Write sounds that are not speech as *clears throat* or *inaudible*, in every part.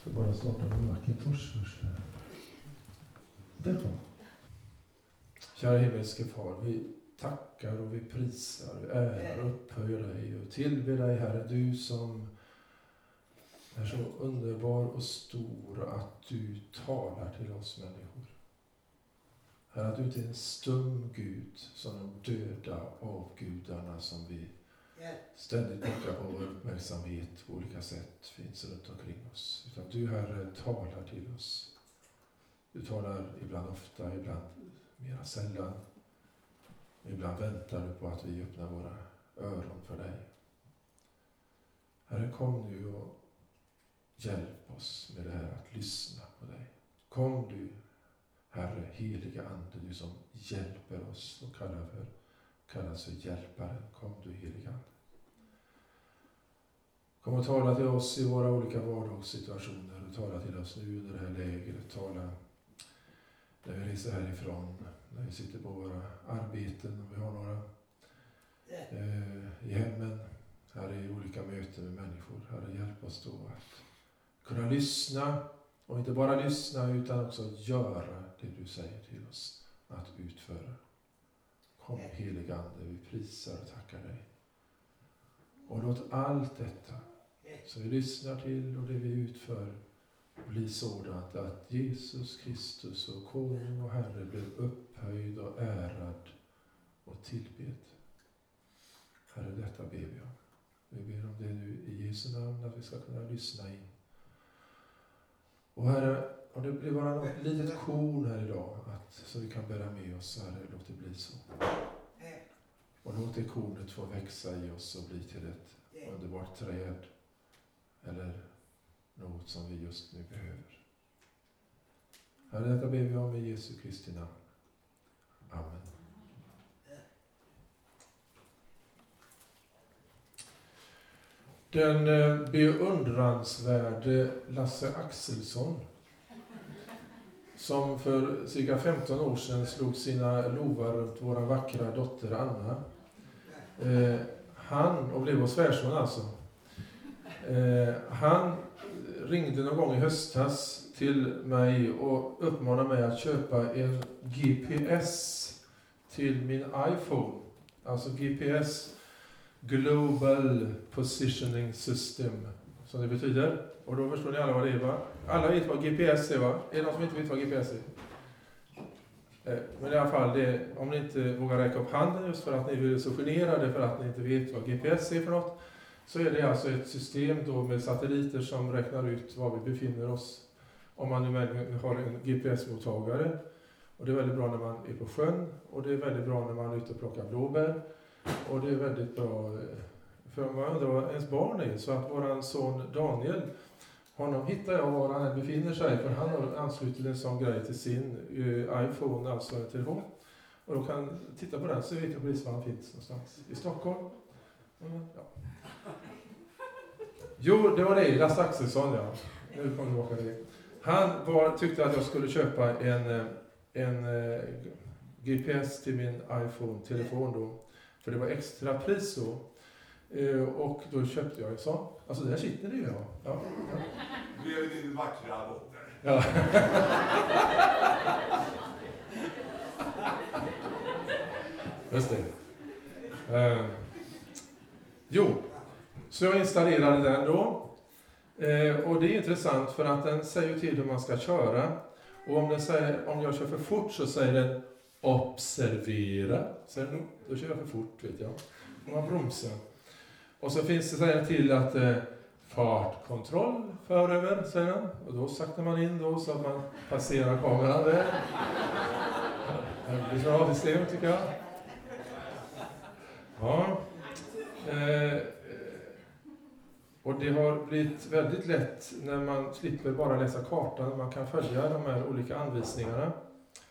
ska bara starta med Macintosh först. Där kom Kära himmelske Far, vi tackar och vi prisar, vi ärar och upphöjer dig och tillber dig Herre, du som är så underbar och stor att du talar till oss människor. Herre, att du inte är en stum Gud som de döda avgudarna som vi ständigt pockar på vår uppmärksamhet på olika sätt finns runt omkring oss. Utan du Herre talar till oss. Du talar ibland ofta, ibland mera sällan. Ibland väntar du på att vi öppnar våra öron för dig. Herre, kom nu och hjälp oss med det här att lyssna på dig. Kom du, Herre, heliga Ande, du som hjälper oss och kallar för, kallas för hjälparen. Kom du, heliga Ande. Kom och tala till oss i våra olika vardagssituationer och tala till oss nu under det här lägret. Tala när vi reser härifrån, när vi sitter på våra arbeten, om vi har några eh, i hemmen, här i olika möten med människor. Herre, hjälp oss då att kunna lyssna, och inte bara lyssna utan också göra det du säger till oss att utföra. Kom heliga Ande, vi prisar och tackar dig. Och låt allt detta som vi lyssnar till och det vi utför bli sådant att Jesus Kristus och Konung och Herre blir upphöjd och ärad och tillbedd. Herre, detta ber vi om. Vi ber om det nu i Jesu namn, att vi ska kunna lyssna in. Och Herre, om det blir bara något litet korn här idag att, som vi kan bära med oss, Herre, låt det bli så. Och låt det kornet få växa i oss och bli till ett underbart träd eller något som vi just nu behöver. Herre, detta ber vi om i Jesu Kristi namn. Amen. Den eh, beundransvärde Lasse Axelsson som för cirka 15 år sedan slog sina lovar runt vår vackra dotter Anna. Eh, han, och blev vår svärson alltså, eh, han ringde någon gång i höstas till mig och uppmanade mig att köpa en GPS till min iPhone. Alltså GPS, Global Positioning System, som det betyder. Och då förstår ni alla vad det är va? Alla vet vad GPS är va? Är det någon som inte vet vad GPS är? Eh, men i alla fall, det, om ni inte vågar räcka upp handen just för att ni är så generade för att ni inte vet vad GPS är för något, så är det alltså ett system då med satelliter som räknar ut var vi befinner oss. Om man nu har en GPS-mottagare. Och det är väldigt bra när man är på sjön och det är väldigt bra när man är ute och plockar blåbär. Och det är väldigt bra eh, för man undrar var ens barn är. Så att våran son Daniel, honom hittar jag var han än befinner sig för han har anslutit en sån grej till sin eh, iPhone, alltså en telefon. Och då kan titta på den så vet jag precis var han finns någonstans. I Stockholm. Mm, ja. Jo, det var det. Lasse Axelsson, ja. Nu kommer tillbaka till. Han var, tyckte att jag skulle köpa en, eh, en, eh, GPS till min iPhone-telefon då. För det var extra pris då. Eh, och då köpte jag en sån. Alltså där sitter det ju. Ja. Ja, ja. Är din vackra dotter. Ja. *laughs* Just det. Uh, jo, så jag installerade den då. Eh, och det är intressant för att den säger till hur man ska köra. Och om, den säger, om jag kör för fort så säger den observera. Säger den, då kör jag för fort vet jag. Och man bromsar. Och så finns det säger till att eh, fartkontroll föröver, säger den. Och då saktar man in då så att man passerar kameran där. Det blir bra system tycker jag. Ja. Eh, och det har blivit väldigt lätt när man slipper bara läsa kartan, man kan följa de här olika anvisningarna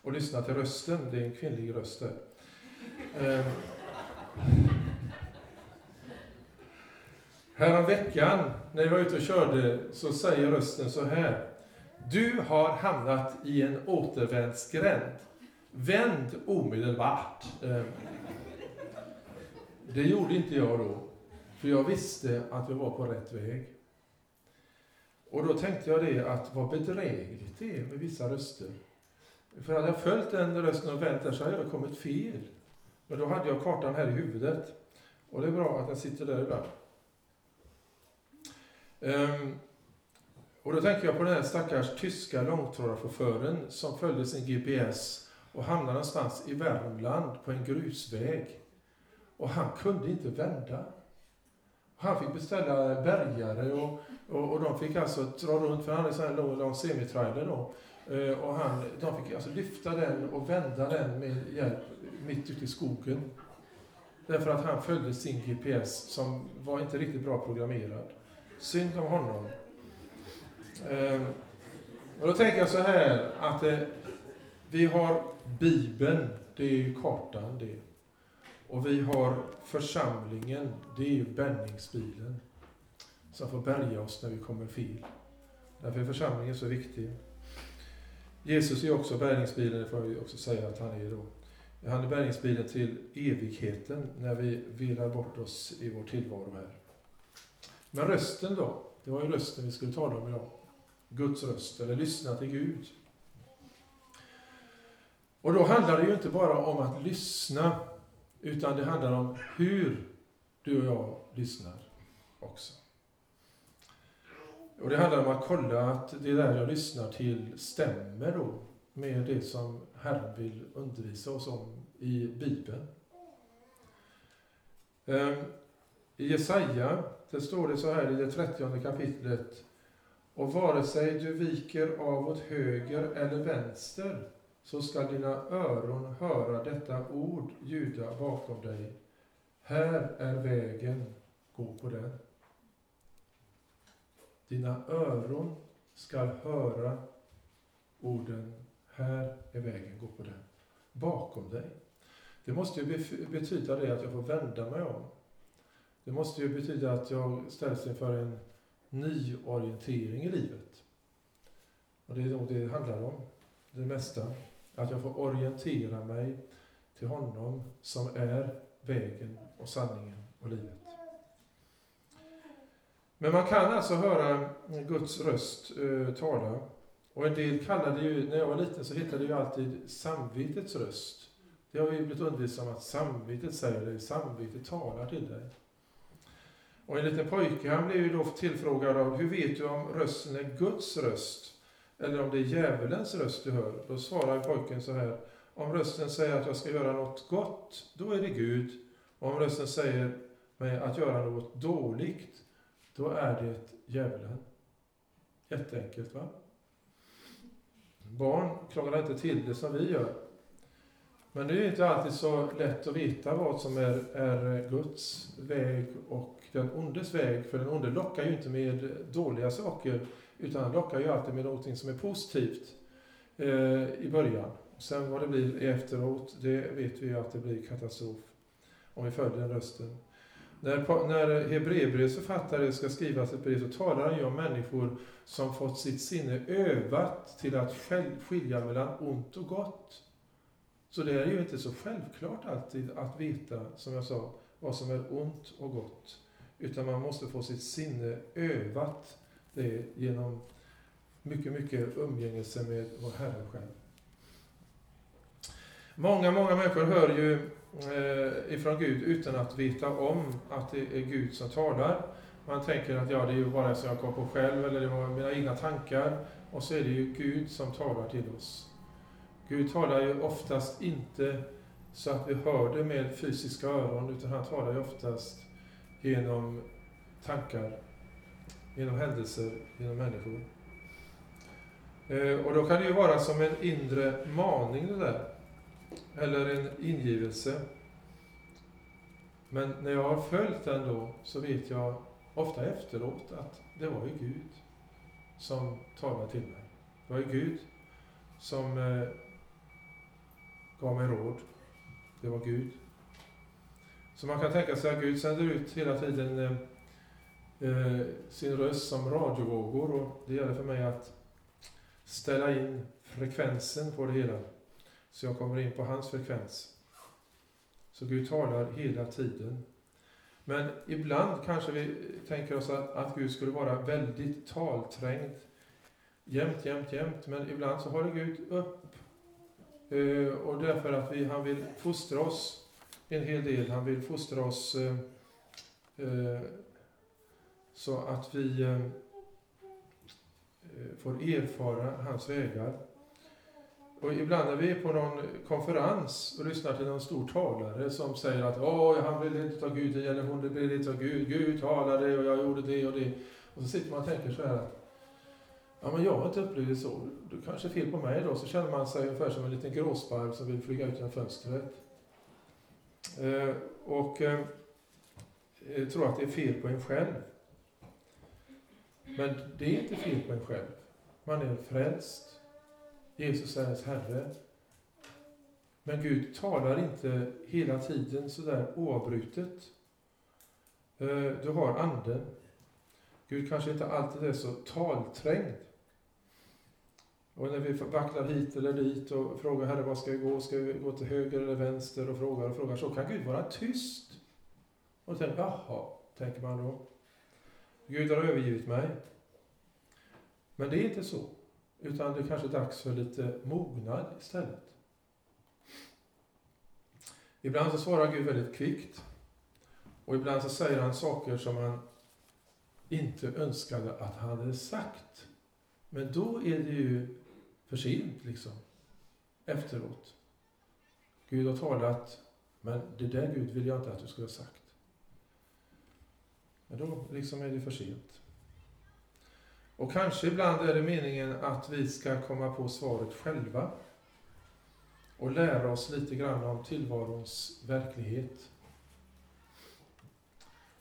och lyssna till rösten, det är en kvinnlig röst där. Eh. När jag var ute och körde, så säger rösten så här. Du har hamnat i en återvändsgränd. Vänd omedelbart. Eh. Det gjorde inte jag då. För jag visste att jag var på rätt väg. Och då tänkte jag det att vad bedrägligt det är med vissa röster. För hade jag följt den rösten och vänt där så hade jag kommit fel. Men då hade jag kartan här i huvudet. Och det är bra att den sitter där ibland. Um, och då tänker jag på den här stackars tyska långtradarchauffören som följde sin GPS och hamnade någonstans i Värmland på en grusväg. Och han kunde inte vända. Han fick beställa bärgare och, och, och de fick alltså dra runt, för han hade en sån här lång, lång semitrailer då. Eh, och han, de fick alltså lyfta den och vända den med hjälp mitt ute i skogen. Därför att han följde sin GPS som var inte riktigt bra programmerad. Synd om honom. Ehm, och då tänker jag så här att eh, vi har Bibeln, det är ju kartan det. Och vi har församlingen, det är ju bärgningsbilen. Som får bärga oss när vi kommer fel. Därför är församlingen så viktig. Jesus är också bärgningsbilen, det får jag också säga att han är då. Han är bärgningsbilen till evigheten när vi vilar bort oss i vår tillvaro här. Men rösten då? Det var ju rösten vi skulle tala om idag. Guds röst, eller lyssna till Gud. Och då handlar det ju inte bara om att lyssna, utan det handlar om hur du och jag lyssnar också. Och det handlar om att kolla att det där jag lyssnar till stämmer då med det som Herren vill undervisa oss om i Bibeln. Ehm, I Jesaja, det står det så här i det trettionde kapitlet. Och vare sig du viker av åt höger eller vänster så skall dina öron höra detta ord ljuda bakom dig. Här är vägen, gå på den. Dina öron skall höra orden, här är vägen, gå på den. Bakom dig. Det måste ju betyda det att jag får vända mig om. Det måste ju betyda att jag ställs inför en nyorientering i livet. Och det är nog det det handlar om, det mesta. Att jag får orientera mig till honom som är vägen och sanningen och livet. Men man kan alltså höra Guds röst uh, tala. Och en del kallade ju, när jag var liten så hittade det ju alltid samvetets röst. Det har vi blivit undervisade om att samvetet säger dig, samvetet talar till dig. Och en liten pojke, han blev ju då tillfrågad av, hur vet du om rösten är Guds röst? Eller om det är djävulens röst du hör? Då svarar pojken så här, om rösten säger att jag ska göra något gott, då är det Gud. Och om rösten säger mig att göra något dåligt, då är det djävulen. Jätteenkelt va? Barn krånglar inte till det som vi gör. Men det är inte alltid så lätt att veta vad som är, är Guds väg och den ondes väg. För den onde lockar ju inte med dåliga saker, utan han lockar ju alltid med någonting som är positivt eh, i början. Sen vad det blir efteråt, det vet vi ju att det blir katastrof om vi följer den rösten. När, när Hebreerbrevets författare ska skriva ett brev så talar han ju om människor som fått sitt sinne övat till att själv skilja mellan ont och gott. Så det är ju inte så självklart alltid att veta, som jag sa, vad som är ont och gott. Utan man måste få sitt sinne övat det genom mycket, mycket umgängelse med vår Herre själv. Många, många människor hör ju eh, ifrån Gud utan att veta om att det är Gud som talar. Man tänker att ja, det är ju bara som jag kom på själv, eller det var mina egna tankar. Och så är det ju Gud som talar till oss. Gud talar ju oftast inte så att vi hör det med fysiska öron, utan han talar ju oftast genom tankar, genom händelser, genom människor. Eh, och då kan det ju vara som en inre maning det där, eller en ingivelse. Men när jag har följt den då, så vet jag ofta efteråt att det var ju Gud som talade till mig. Det var ju Gud som eh, gav mig råd. Det var Gud. Så man kan tänka sig att Gud sänder ut hela tiden eh, eh, sin röst som radiovågor och det gäller för mig att ställa in frekvensen på det hela. Så jag kommer in på hans frekvens. Så Gud talar hela tiden. Men ibland kanske vi tänker oss att, att Gud skulle vara väldigt talträngd jämt, jämt, jämt. Men ibland så håller Gud upp. Eh, och därför att vi, han vill fostra oss en hel del. Han vill fostra oss eh, eh, så att vi eh, eh, får erfara hans vägar. Och ibland när vi är på någon konferens och lyssnar till någon stor talare som säger att Åh, han blev ledd av Gud, eller hon blev ledd av Gud, Gud talade och jag gjorde det och det. Och så sitter man och tänker så här att Ja, men jag har inte upplevt det så. Det kanske är fel på mig då. Så känner man sig ungefär som en liten gråsparv som vill flyga ut genom fönstret. Eh, och eh, eh tror att det är fel på en själv. Men det är inte fel på en själv. Man är frälst. Jesus är ens Herre. Men Gud talar inte hela tiden sådär oavbrutet. Eh, du har anden. Gud kanske inte alltid är så talträngd. Och när vi vacklar hit eller dit och frågar Herre, var ska vi gå? Ska vi gå till höger eller vänster? Och frågar och frågar. Så kan Gud vara tyst. Och tänker, jaha, tänker man då. Gud har övergivit mig. Men det är inte så. Utan det är kanske är dags för lite mognad istället. Ibland så svarar Gud väldigt kvickt. Och ibland så säger han saker som han inte önskade att han hade sagt. Men då är det ju för sent liksom. Efteråt. Gud har talat, men det där Gud vill jag inte att du skulle ha sagt. Men då liksom är det för sent. Och kanske ibland är det meningen att vi ska komma på svaret själva. Och lära oss lite grann om tillvarons verklighet.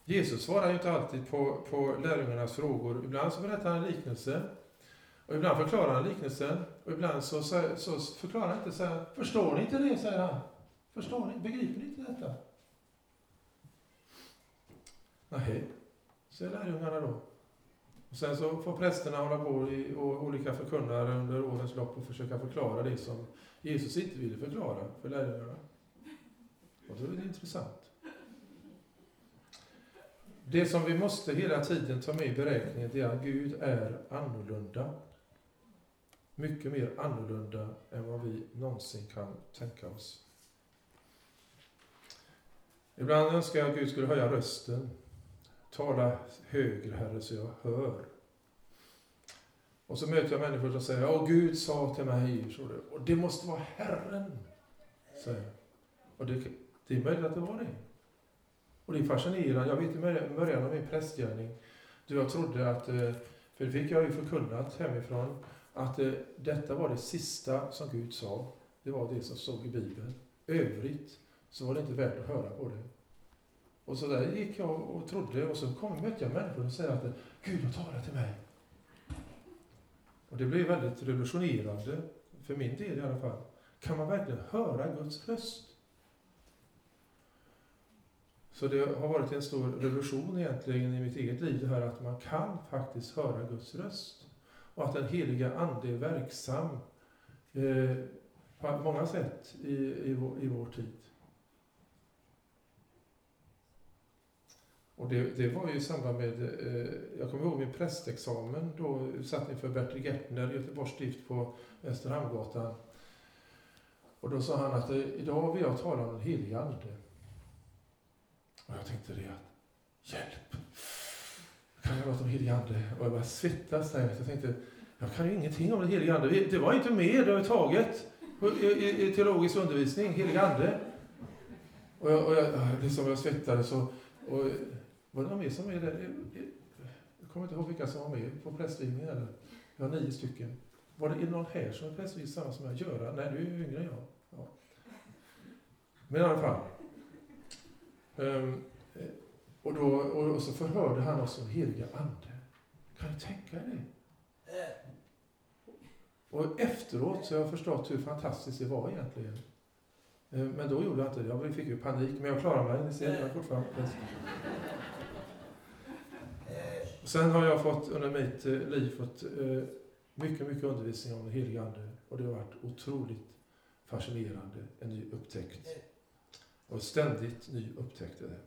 Jesus svarar ju inte alltid på, på lärjungarnas frågor. Ibland så berättar han en liknelse. Och ibland förklarar han liknelsen och ibland så, så, så förklarar han inte så här, Förstår ni inte det? säger han. Förstår ni? Begriper ni inte detta? Nej, säger lärjungarna då. Och sen så får prästerna hålla på i, och olika förkunnare under årens lopp och försöka förklara det som Jesus inte ville förklara för lärjungarna. Och då är det intressant. Det som vi måste hela tiden ta med i beräkningen är att Gud är annorlunda mycket mer annorlunda än vad vi någonsin kan tänka oss. Ibland önskar jag att Gud skulle höja rösten. Tala högre, Herre, så jag hör. Och så möter jag människor som säger, Åh, Gud sa till mig, så det. och det måste vara Herren, säger Och det, det är möjligt att det var det. Och det är fascinerande. Jag vet i början av min prästgärning, då jag trodde att, eh, för det fick jag ju förkunnat hemifrån, att eh, detta var det sista som Gud sa. Det var det som stod i Bibeln. Övrigt så var det inte värt att höra på det. Och så där gick jag och trodde och så kom, mötte jag människor och säger att Gud har talat till mig. Och det blev väldigt revolutionerande, för min del i alla fall. Kan man verkligen höra Guds röst? Så det har varit en stor revolution egentligen i mitt eget liv, det här att man kan faktiskt höra Guds röst och att den heliga Ande är verksam eh, på många sätt i, i, vår, i vår tid. Och det, det, var ju i samband med, eh, jag kommer ihåg min prästexamen, då satt inför Bertil Gertner, Göteborgs stift på Österhamngatan. Och då sa han att eh, idag vill jag tala om den helige Ande. Och jag tänkte det att, hjälp! kan jag prata om helige ande? Och jag började svettas där. Jag tänkte, jag kan ju ingenting om den helige ande. Det var inte med överhuvudtaget i, i, i teologisk undervisning, helig ande. Och jag, och jag, liksom jag svettades och, och var det någon mer som var med där? Eh, eh, jag kommer inte ihåg vilka som var med på prästvigningen. Eller? Vi har nio stycken. Var det någon här som är prästvigd samma som jag? Göran? Nej, du är ju yngre än jag. Ja. Men i alla fall. Um, och, då, och så förhörde han oss om heliga Ande. Kan du tänka dig det? Och efteråt så har jag förstått hur fantastiskt det var egentligen. Ehm, men då gjorde jag inte det. Jag fick ju panik, men jag klarade mig. Ni ser, jag fortfarande Sen har jag fått under mitt eh, liv fått eh, mycket, mycket undervisning om den helige Ande. Och det har varit otroligt fascinerande, en ny upptäckt. Och ständigt ny upptäckt är det.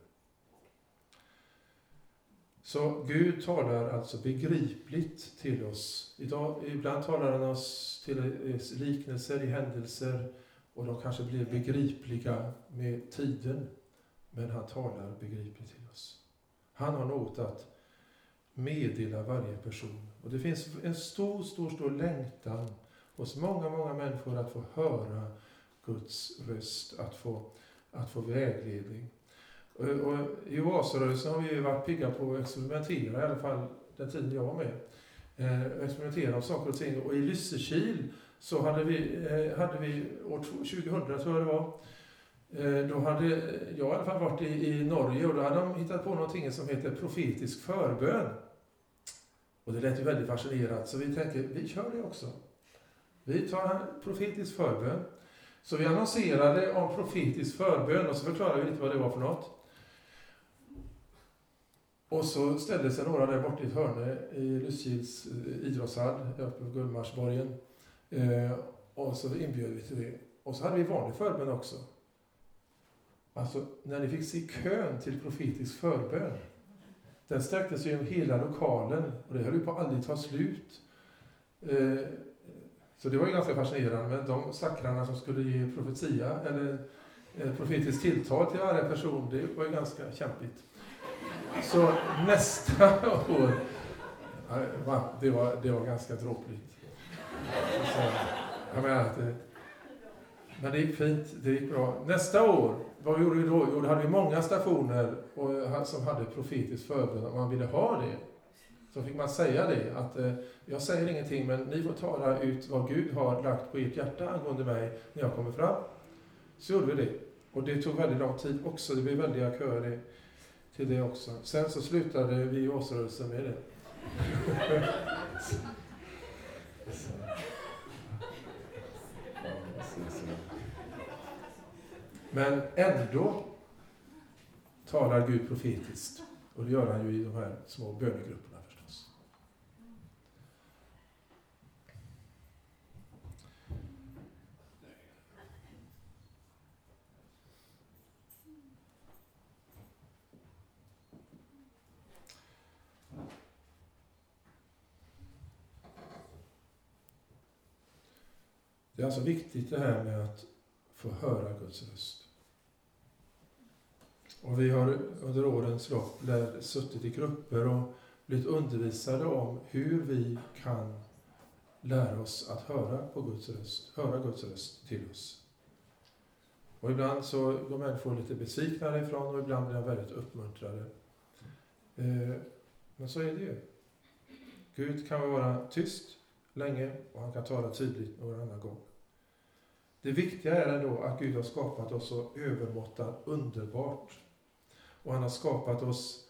Så Gud talar alltså begripligt till oss. Idag, ibland talar han oss till liknelser i händelser och de kanske blir begripliga med tiden. Men han talar begripligt till oss. Han har något att meddela varje person. Och det finns en stor, stor, stor längtan hos många, många människor att få höra Guds röst, att få, att få vägledning. Och, och I oasrörelsen har vi varit pigga på att experimentera, i alla fall den tiden jag var med. Eh, experimentera om saker och ting. Och i Lysekil så hade vi, eh, hade vi år 2000, tror jag det var, Eh, då hade jag i alla fall varit i, i Norge och då hade de hittat på någonting som heter profetisk förbön. Och det lät ju väldigt fascinerat, så vi tänkte, vi kör det också. Vi tar profetisk förbön. Så vi annonserade om profetisk förbön och så förklarade vi lite vad det var för något. Och så ställde sig några där borta i ett hörne i Lysekils eh, idrottshall, uppe på Gullmarsborgen. Eh, och så inbjöd vi till det. Och så hade vi vanlig förbön också. Alltså, när ni fick se kön till profetisk förbön. Den sträckte sig över hela lokalen och det höll ju på att aldrig ta slut. Eh, så det var ju ganska fascinerande. Men de stackarna som skulle ge profetia, eller eh, profetiskt tilltal till varje person, det var ju ganska kämpigt. Så nästa *laughs* år, det var, det var ganska dråpligt. jag menar att det, men det gick fint, det gick bra. Nästa år, vad gjorde vi då? Jo, då hade vi många stationer och, eh, som hade profetiskt förbund. om man ville ha det. Så fick man säga det, att eh, jag säger ingenting men ni får tala ut vad Gud har lagt på ert hjärta angående mig när jag kommer fram. Så gjorde vi det. Och det tog väldigt lång tid också, det blev väldiga köer till det också. Sen så slutade vi i årsrörelsen med det. *laughs* Men ändå talar Gud profetiskt. Och det gör han ju i de här små bönegrupperna förstås. Det är alltså viktigt det här med att få höra Guds röst. Och vi har under årens lopp lär, suttit i grupper och blivit undervisade om hur vi kan lära oss att höra på Guds röst, höra Guds röst till oss. Och ibland så går människor lite besvikna därifrån och ibland blir de väldigt uppmuntrade. Eh, men så är det ju. Gud kan vara tyst länge och han kan tala tydligt någon annan gång. Det viktiga är ändå att Gud har skapat oss så övermåttan underbart. Och han har skapat oss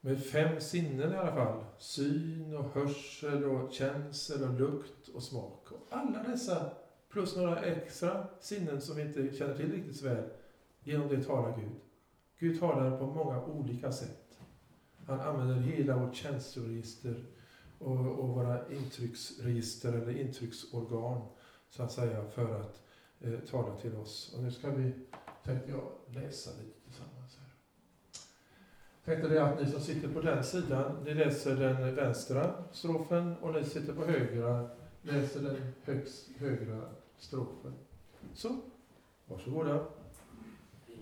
med fem sinnen i alla fall. Syn och hörsel och känsel och lukt och smak. Och alla dessa, plus några extra sinnen som vi inte känner till riktigt så väl, genom det talar Gud. Gud talar på många olika sätt. Han använder hela vårt känsloregister och, och våra intrycksregister eller intrycksorgan så att säga för att eh, tala till oss. Och nu ska vi, tänkte jag, läsa lite. Tänkte det att ni som sitter på den sidan, ni läser den vänstra strofen och ni sitter på högra, läser den högst högra strofen. Så, varsågoda.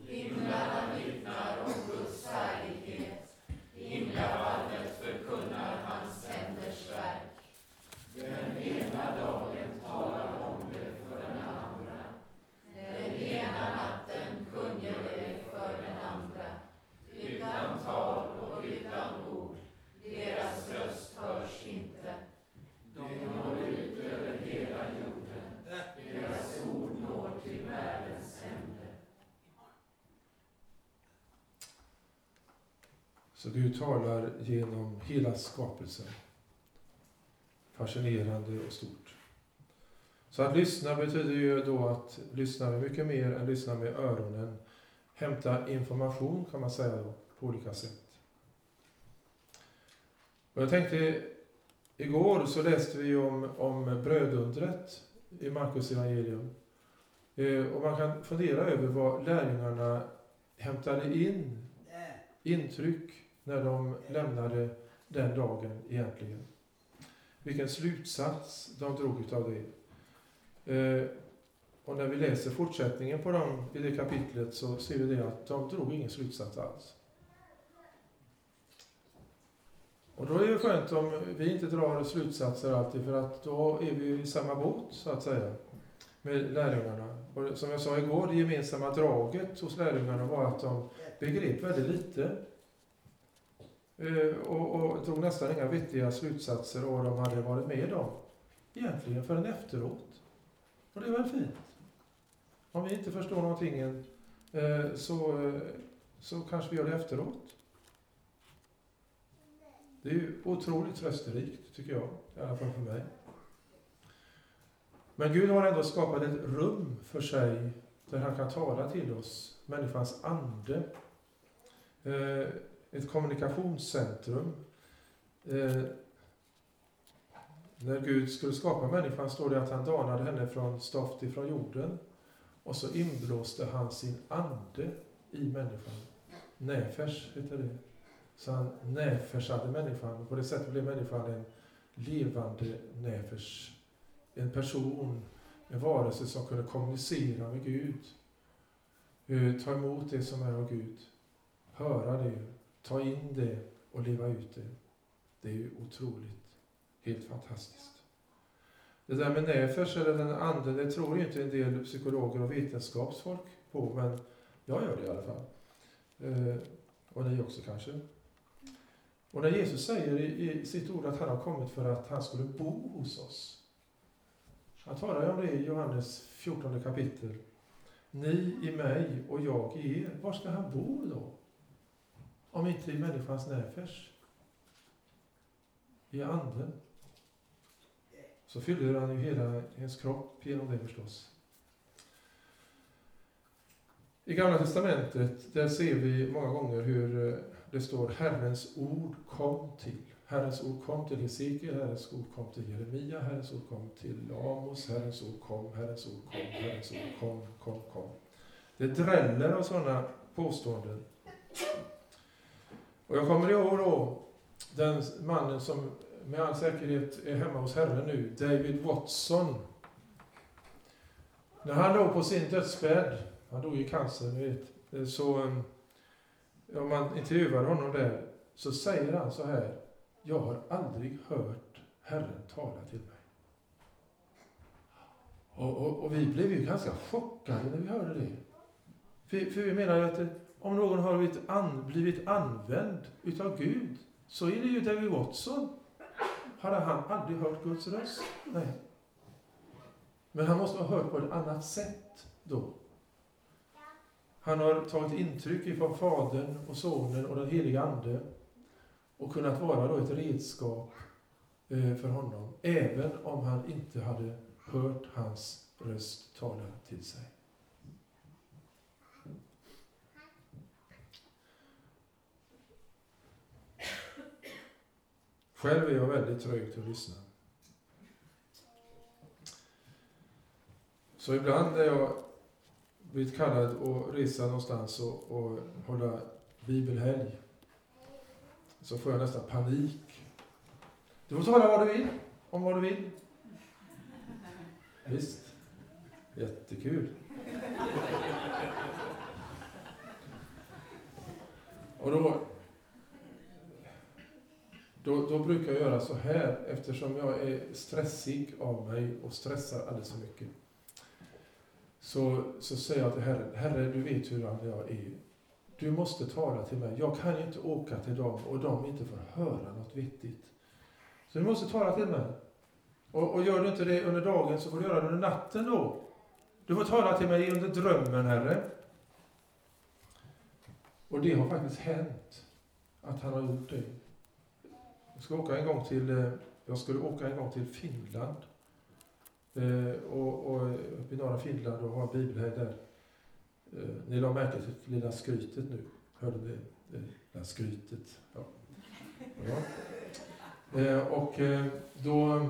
Himlarna vittnar om Guds härlighet. Himlarna förkunnar hans händers verk. Den ena dagen talar så Gud talar genom hela skapelsen. Fascinerande och stort. Så att lyssna betyder ju då att lyssna med mycket mer än lyssna med öronen. Hämta information kan man säga då, på olika sätt. Och jag tänkte, igår så läste vi om, om brödundret i Markus evangelium. Eh, och man kan fundera över vad lärjungarna hämtade in intryck när de lämnade den dagen egentligen. Vilken slutsats de drog utav det. Eh, och när vi läser fortsättningen på dem i det kapitlet så ser vi det att de drog ingen slutsats alls. Och då är det skönt om vi inte drar slutsatser alltid för att då är vi i samma båt så att säga med lärjungarna. Och som jag sa igår, det gemensamma draget hos lärjungarna var att de begrep väldigt lite Eh, och, och drog nästan inga vettiga slutsatser av vad de hade varit med om egentligen förrän efteråt. Och det är väl fint. Om vi inte förstår någonting eh, så, eh, så kanske vi gör det efteråt. Det är ju otroligt trösterikt, tycker jag, i alla fall för mig. Men Gud har ändå skapat ett rum för sig där han kan tala till oss, människans ande. Ett kommunikationscentrum. Eh, när Gud skulle skapa människan står det att han danade henne från stoft ifrån jorden och så inblåste han sin ande i människan. Näfers heter det. Så han näfersade människan och på det sättet blev människan en levande näfers en person, en varelse som kunde kommunicera med Gud. Eh, ta emot det som är av Gud. Höra det, ta in det och leva ut det. Det är ju otroligt, helt fantastiskt. Det där med näfers eller den anden, det tror ju inte en del psykologer och vetenskapsfolk på, men jag gör det i alla fall. Eh, och ni också kanske. Och när Jesus säger i sitt ord att han har kommit för att han skulle bo hos oss, han talar ju om det i Johannes 14 kapitel. Ni i mig och jag i er. Var ska han bo då? Om inte i människans närfärs? I anden. Så fyller han ju hela ens kropp genom det förstås. I Gamla Testamentet där ser vi många gånger hur eh, det står Herrens ord kom till. Herrens ord kom till Hesekiel, Herrens ord kom till Jeremia, Herrens ord kom till Amos, Herrens ord kom, Herrens ord kom, Herrens ord kom, kom, kom. Det dräller av sådana påståenden. Och jag kommer ihåg då den mannen som med all säkerhet är hemma hos Herren nu, David Watson. När han låg på sin dödsbädd, han dog i cancer, ni vet, eh, så eh, om man intervjuade honom där, så säger han så här jag har aldrig hört Herren tala till mig. Och, och, och vi blev ju ganska chockade när vi hörde det. För, för vi menar ju att om någon har blivit, an, blivit använd utav Gud, så är det ju David Watson. Hade han aldrig hört Guds röst? Nej. Men han måste ha hört på ett annat sätt då. Han har tagit intryck ifrån Fadern och Sonen och den heliga Ande och kunnat vara då ett redskap eh, för honom, även om han inte hade hört hans röst tala till sig. Själv är jag väldigt trög till att lyssna. Så ibland är jag blivit kallad att resa någonstans och, och hålla bibelhelg så får jag nästan panik. Du får tala vad du vill, om vad du vill. Visst. Jättekul. Och då, då, då brukar jag göra så här, eftersom jag är stressig av mig och stressar alldeles för mycket. Så, så säger jag till Herren, Herre du vet hur jag är. Du måste tala till mig. Jag kan ju inte åka till dem och de inte får höra något vettigt. Så du måste tala till mig. Och, och gör du inte det under dagen så får du göra det under natten då. Du får tala till mig under drömmen, Herre. Och det har faktiskt hänt att han har gjort det. Jag, ska åka en gång till, eh, jag skulle åka en gång till Finland. Eh, och, och eh, uppe i norra Finland och ha bibelhelg där. Eh, ni la märke till det lilla skrytet nu. Hörde ni? Det lilla skrytet. Ja. ja. Eh, och eh, då,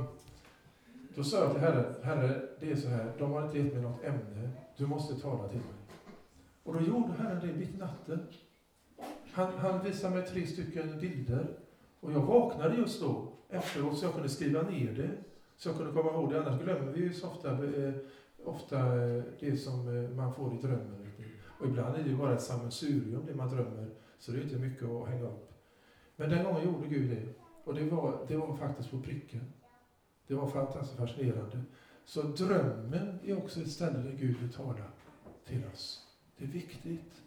då sa jag till Herren, Herre, det är så här, de har inte gett mig något ämne. Du måste tala till mig. Och då gjorde Herren det mitt i natten. Han, han visade mig tre stycken bilder. Och jag vaknade just då, efteråt, så jag kunde skriva ner det. Så jag kunde komma ihåg det. Annars glömmer vi ju så ofta, eh, ofta eh, det som eh, man får i drömmen. Och ibland är det ju bara ett sammelsurium, det man drömmer. Så det är inte mycket att hänga upp. Men den gången gjorde Gud det. Och det var, det var faktiskt på pricken. Det var fantastiskt fascinerande. Så drömmen är också ett ställe där Gud vill tala till oss. Det är viktigt.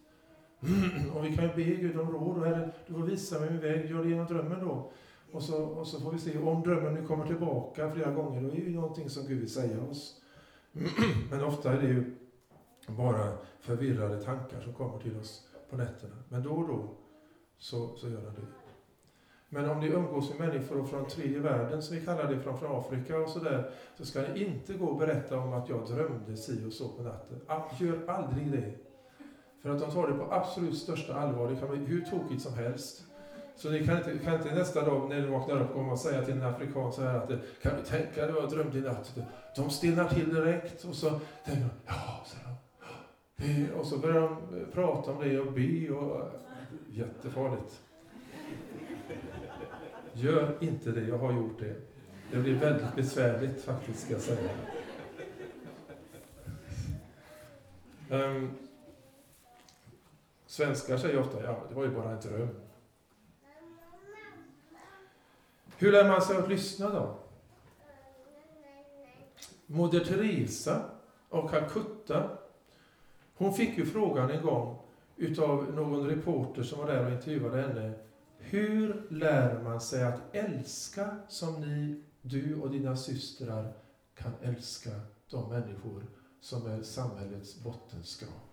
*clears throat* Och vi kan ju be Gud om råd. Och herre, du får visa mig min väg. Gör det genom drömmen då. Och så, och så får vi se om drömmen nu kommer tillbaka flera gånger. Då är det ju någonting som Gud vill säga oss. *clears throat* Men ofta är det ju bara förvirrade tankar som kommer till oss på nätterna. Men då och då så, så gör han det. Men om ni umgås med människor från tredje världen, som vi kallar det, från Afrika och sådär, så ska ni inte gå och berätta om att jag drömde si och så på natten. Gör aldrig det. För att de tar det på absolut största allvar. Det kan bli hur tokigt som helst. Så ni kan inte, kan inte nästa dag när ni vaknar upp komma och säga till en afrikan så här att kan du tänka dig vad jag drömde i natt? De stillar till direkt och så tänker de, ja, säger de. Och så börjar de prata om det och be och jättefarligt. Gör inte det, jag har gjort det. Det blir väldigt besvärligt faktiskt, ska jag säga. Um, svenskar säger ofta, ja, det var ju bara en dröm. Hur lär man sig att lyssna då? Moder Teresa av Calcutta, hon fick ju frågan en gång utav någon reporter som var där och intervjuade henne. Hur lär man sig att älska som ni, du och dina systrar kan älska de människor som är samhällets bottenskrap?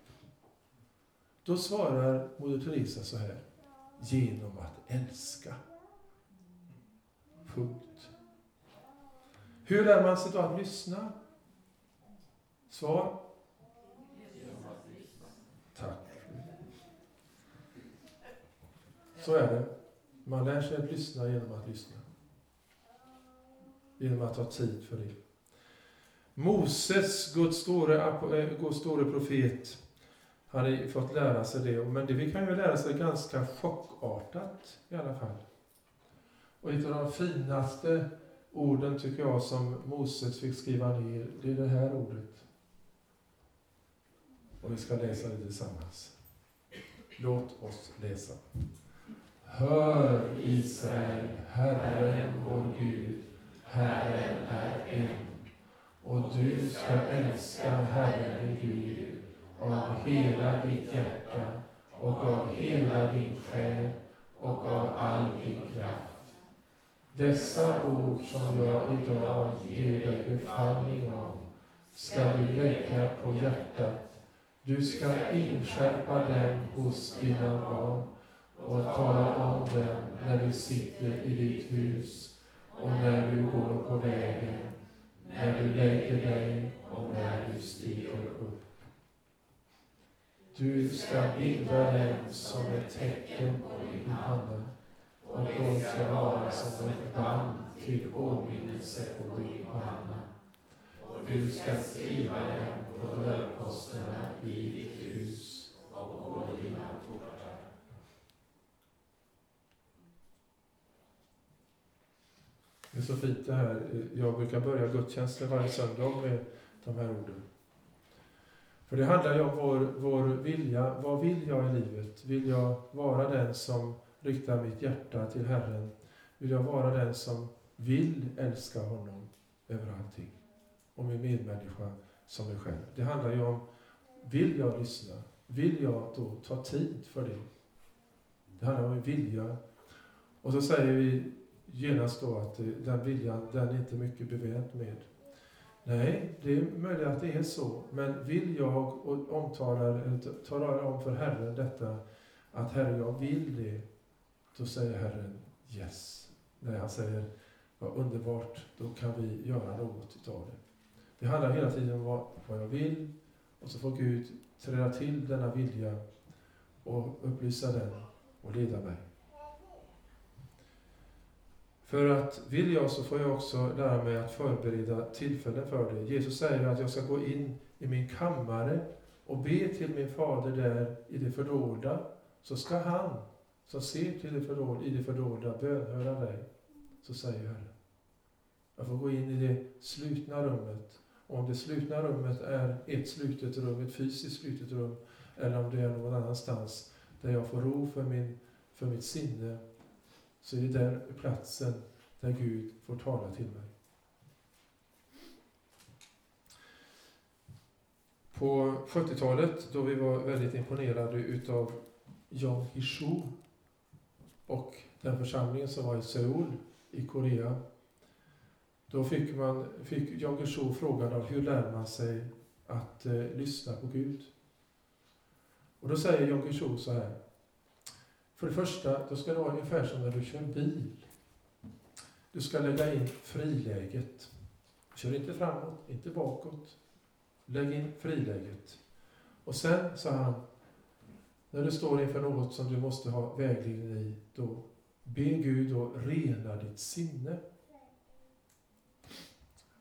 Då svarar Moder Teresa så här. Genom att älska. Punkt. Hur lär man sig då att lyssna? Svar? Tack. Så är det. Man lär sig att lyssna genom att lyssna. Genom att ha tid för det. Moses, Guds store, eh, Guds store profet, hade fått lära sig det. Men det fick han ju lära sig ganska chockartat i alla fall. Och ett av de finaste orden tycker jag som Moses fick skriva ner, det är det här ordet. Och vi ska läsa det tillsammans. Låt oss läsa. Hör Israel, Herren vår Gud, Herren är en. Och du ska älska Herren din Gud av hela ditt hjärta och av hela din själ och av all din kraft. Dessa ord som jag idag ger dig befallning om ska du lägga på hjärtat. Du ska inskärpa dem hos dina barn och tala om dem när du sitter i ditt hus och när du går på vägen, när du lägger dig och när du stiger upp. Du ska bilda den som ett tecken på din panna och de ska vara som ett band till åminnelse på din panna. Och du ska skriva den på dörrposterna i ditt hus och på dina portar. Det är så fint det här. Jag brukar börja gudstjänsten varje söndag med de här orden. För det handlar ju om vår, vår vilja. Vad vill jag i livet? Vill jag vara den som riktar mitt hjärta till Herren? Vill jag vara den som vill älska honom över allting? Och min medmänniska som mig själv. Det handlar ju om, vill jag lyssna? Vill jag då ta tid för det? Det handlar om en vilja. Och så säger vi genast då att eh, den viljan, den är inte mycket bevänt med. Nej, det är möjligt att det är så. Men vill jag och omtalar, talar om för Herren detta, att Herre, jag vill det, då säger Herren yes. När han säger, vad underbart, då kan vi göra något utav det. Det handlar hela tiden om vad, vad jag vill, och så får Gud träda till denna vilja och upplysa den och leda mig. För att vill jag så får jag också lära mig att förbereda tillfällen för det. Jesus säger att jag ska gå in i min kammare och be till min fader där i det fördolda. Så ska han som ser till det fördolda, i det fördolda bönhöra dig, så säger Herren. Jag får gå in i det slutna rummet. Och om det slutna rummet är ett slutet rum, ett fysiskt slutet rum, eller om det är någon annanstans där jag får ro för, min, för mitt sinne, så är det den platsen där Gud får tala till mig. På 70-talet, då vi var väldigt imponerade utav Jan Hishu och den församlingen som var i Seoul i Korea, då fick, man, fick Jan Hishu frågan av hur lär man sig att eh, lyssna på Gud? Och då säger Jan Hishu så här. För det första, då ska det vara ungefär som när du kör bil. Du ska lägga in friläget. Kör inte framåt, inte bakåt. Lägg in friläget. Och sen, sa han, när du står inför något som du måste ha vägledning i, då be Gud att rena ditt sinne.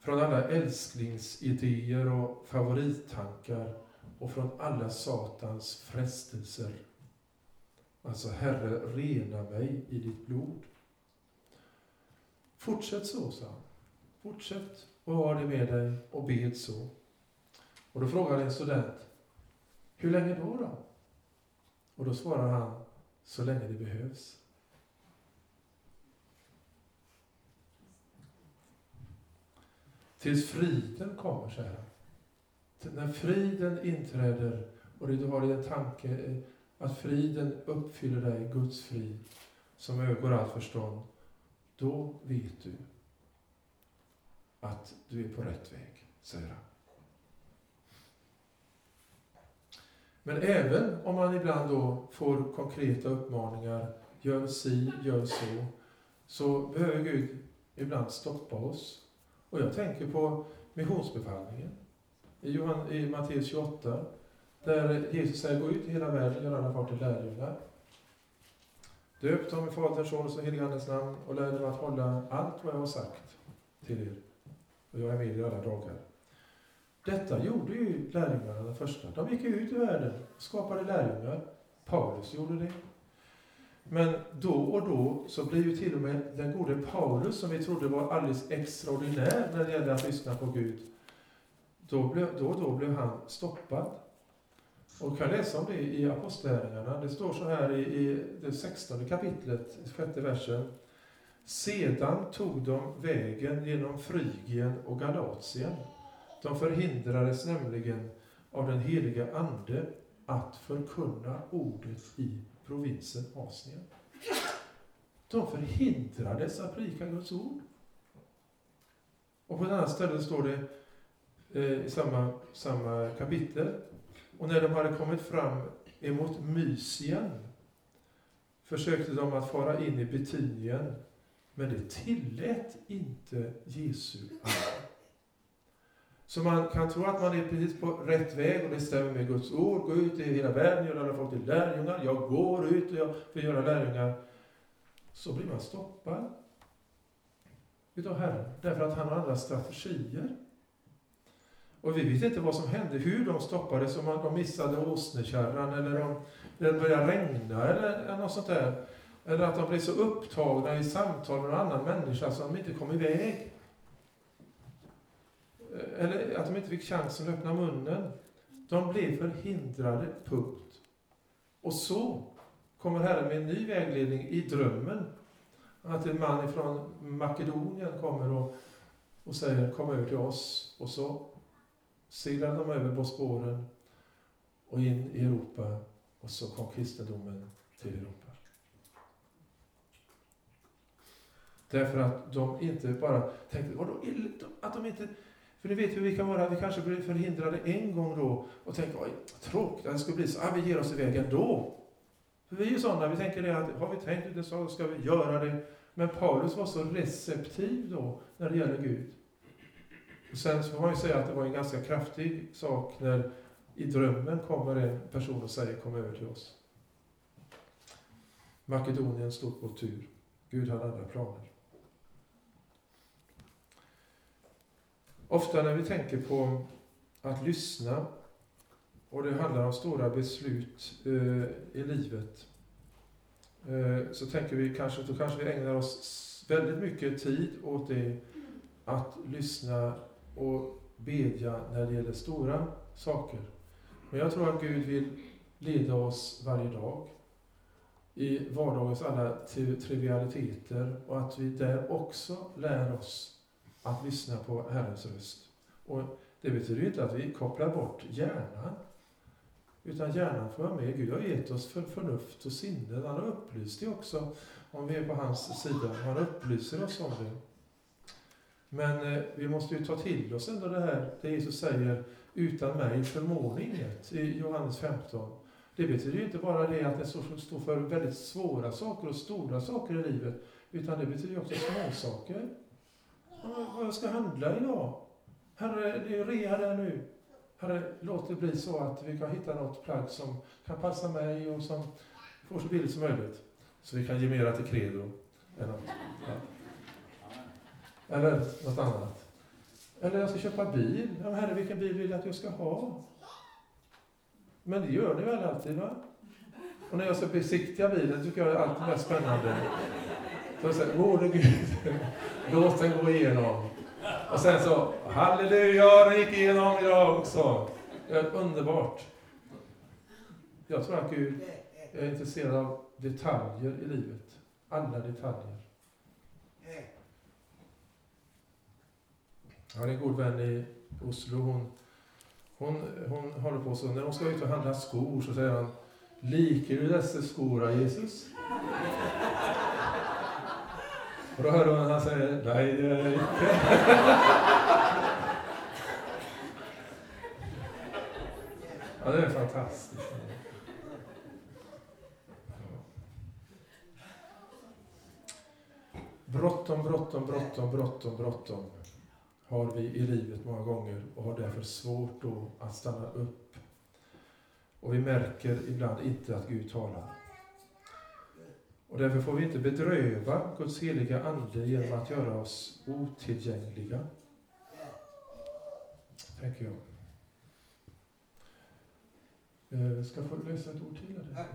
Från alla älsklingsidéer och favorittankar och från alla Satans frestelser. Alltså, Herre, rena mig i ditt blod. Fortsätt så, sa han. Fortsätt och ha det med dig och bed så. Och då frågade en student, hur länge då då? Och då svarar han, så länge det behövs. Tills friden kommer, säger han. När friden inträder och du har en tanke eh, att friden uppfyller dig, Guds frid, som övergår allt förstånd, då vet du att du är på rätt väg, säger han. Men även om man ibland då får konkreta uppmaningar, gör si, gör så, så behöver Gud ibland stoppa oss. Och jag tänker på missionsbefallningen i, Johan, i Matteus 28, där Jesus säger gå ut i hela världen, gör alla folk till lärjungar. Döp dem i Faderns, Sonens och Helige Andes namn och lär dem att hålla allt vad jag har sagt till er. Och jag är med er alla dagar. Detta gjorde ju lärjungarna den första. De gick ut i världen och skapade lärjungar. Paulus gjorde det. Men då och då så blir ju till och med den gode Paulus, som vi trodde var alldeles extraordinär när det gällde att lyssna på Gud, då, blev, då och då blev han stoppad. Och kan läsa om det i Apostlagärningarna. Det står så här i, i det 16 kapitlet, sjätte versen. Sedan tog de vägen genom Frygien och Galatien de förhindrades nämligen av den heliga Ande att förkunna ordet i provinsen Asien. De förhindrades att predika Guds ord. Och på ett annat ställe står det eh, i samma, samma kapitel. Och när de hade kommit fram emot Mysien försökte de att fara in i Betinien, men det tillät inte Jesu. Så man kan tro att man är precis på rätt väg och det stämmer med Guds ord. Gå ut i hela världen, gör alla folk till lärjungar. Jag går ut och jag vill göra lärjungar. Så blir man stoppad utav Herren. Därför att han har andra strategier. Och vi vet inte vad som hände, hur de stoppades, om de missade åsnekärran eller om det började regna eller något sånt där. Eller att de blev så upptagna i samtal med en annan människa så de inte kom iväg. Eller att de inte fick chansen att öppna munnen. De blev förhindrade, punkt. Och så kommer Herren med en ny vägledning i drömmen. Att en man från Makedonien kommer och, och säger kom över till oss. Och så seglade de över Bosporen och in i Europa. Och så kom kristendomen till Europa. Därför att de inte bara tänkte, vadå, att de inte för ni vet hur vi kan vara, vi kanske blir förhindrade en gång då och tänker, oj, tråkigt det skulle bli så, ah, vi ger oss iväg ändå. För vi är ju sådana, vi tänker det att har vi tänkt det så ska vi göra det. Men Paulus var så receptiv då när det gäller Gud. Och sen så får man ju säga att det var en ganska kraftig sak när i drömmen kommer en person och säger kom över till oss. Makedonien stod på tur. Gud hade andra planer. Ofta när vi tänker på att lyssna och det handlar om stora beslut eh, i livet eh, så tänker vi kanske, då kanske vi ägnar oss väldigt mycket tid åt det att lyssna och bedja när det gäller stora saker. Men jag tror att Gud vill leda oss varje dag i vardagens alla trivialiteter och att vi där också lär oss att lyssna på Herrens röst. Och det betyder inte att vi kopplar bort hjärnan. Utan hjärnan får vara med. Gud har gett oss för förnuft och sinne. Han har upplyst det också om vi är på hans sida. Han upplyser oss om det. Men eh, vi måste ju ta till oss ändå det här, det Jesus säger, utan mig förmår inget, i Johannes 15. Det betyder ju inte bara det att det står för väldigt svåra saker och stora saker i livet, utan det betyder också småsaker. Vad jag ska handla idag? Herre, det är rea där nu. Herre, låt det bli så att vi kan hitta något plagg som kan passa mig och som får så billigt som möjligt. Så vi kan ge mera till Credo. Än något. Ja. Eller något annat. Eller jag ska köpa bil. Ja, herre, vilken bil vill du att jag ska ha? Men det gör ni väl alltid, va? Och när jag ska besiktiga bilen tycker jag det är alltid mest spännande. Så jag säger, gode Gud, *laughs* låt den gå igenom. Och sen så, halleluja, den gick igenom idag också. Det är underbart. Jag tror att Gud är intresserad av detaljer i livet. Alla detaljer. Jag har en god vän i Oslo. Hon, hon, hon håller på så, när hon ska ut och handla skor så säger han Liker du dessa skor, Jesus? Och då hör hon han säger Nej, det gör jag inte. *laughs* ja, det är fantastiskt. Bråttom, bråttom, bråttom, bråttom, bråttom har vi i livet många gånger och har därför svårt då att stanna upp. Och vi märker ibland inte att Gud talar. Och därför får vi inte bedröva Guds heliga Ande genom att göra oss otillgängliga. Tänker jag. Jag ska få läsa ett ord till. Här.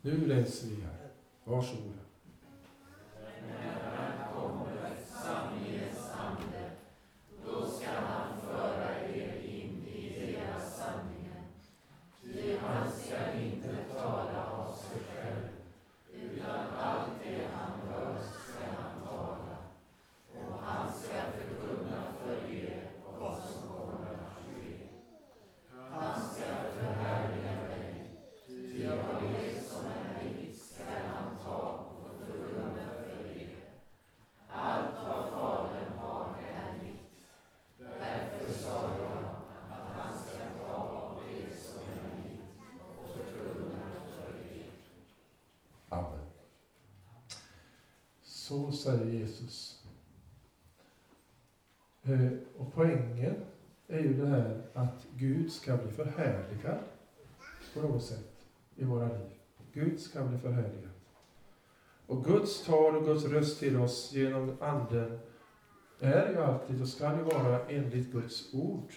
Nu läser vi här. Varsågoda. Så säger Jesus. Eh, och poängen är ju det här att Gud ska bli förhärligad på något sätt i våra liv. Gud ska bli förhärligad. Och Guds tal och Guds röst till oss genom Anden är ju alltid och ska ju vara enligt Guds ord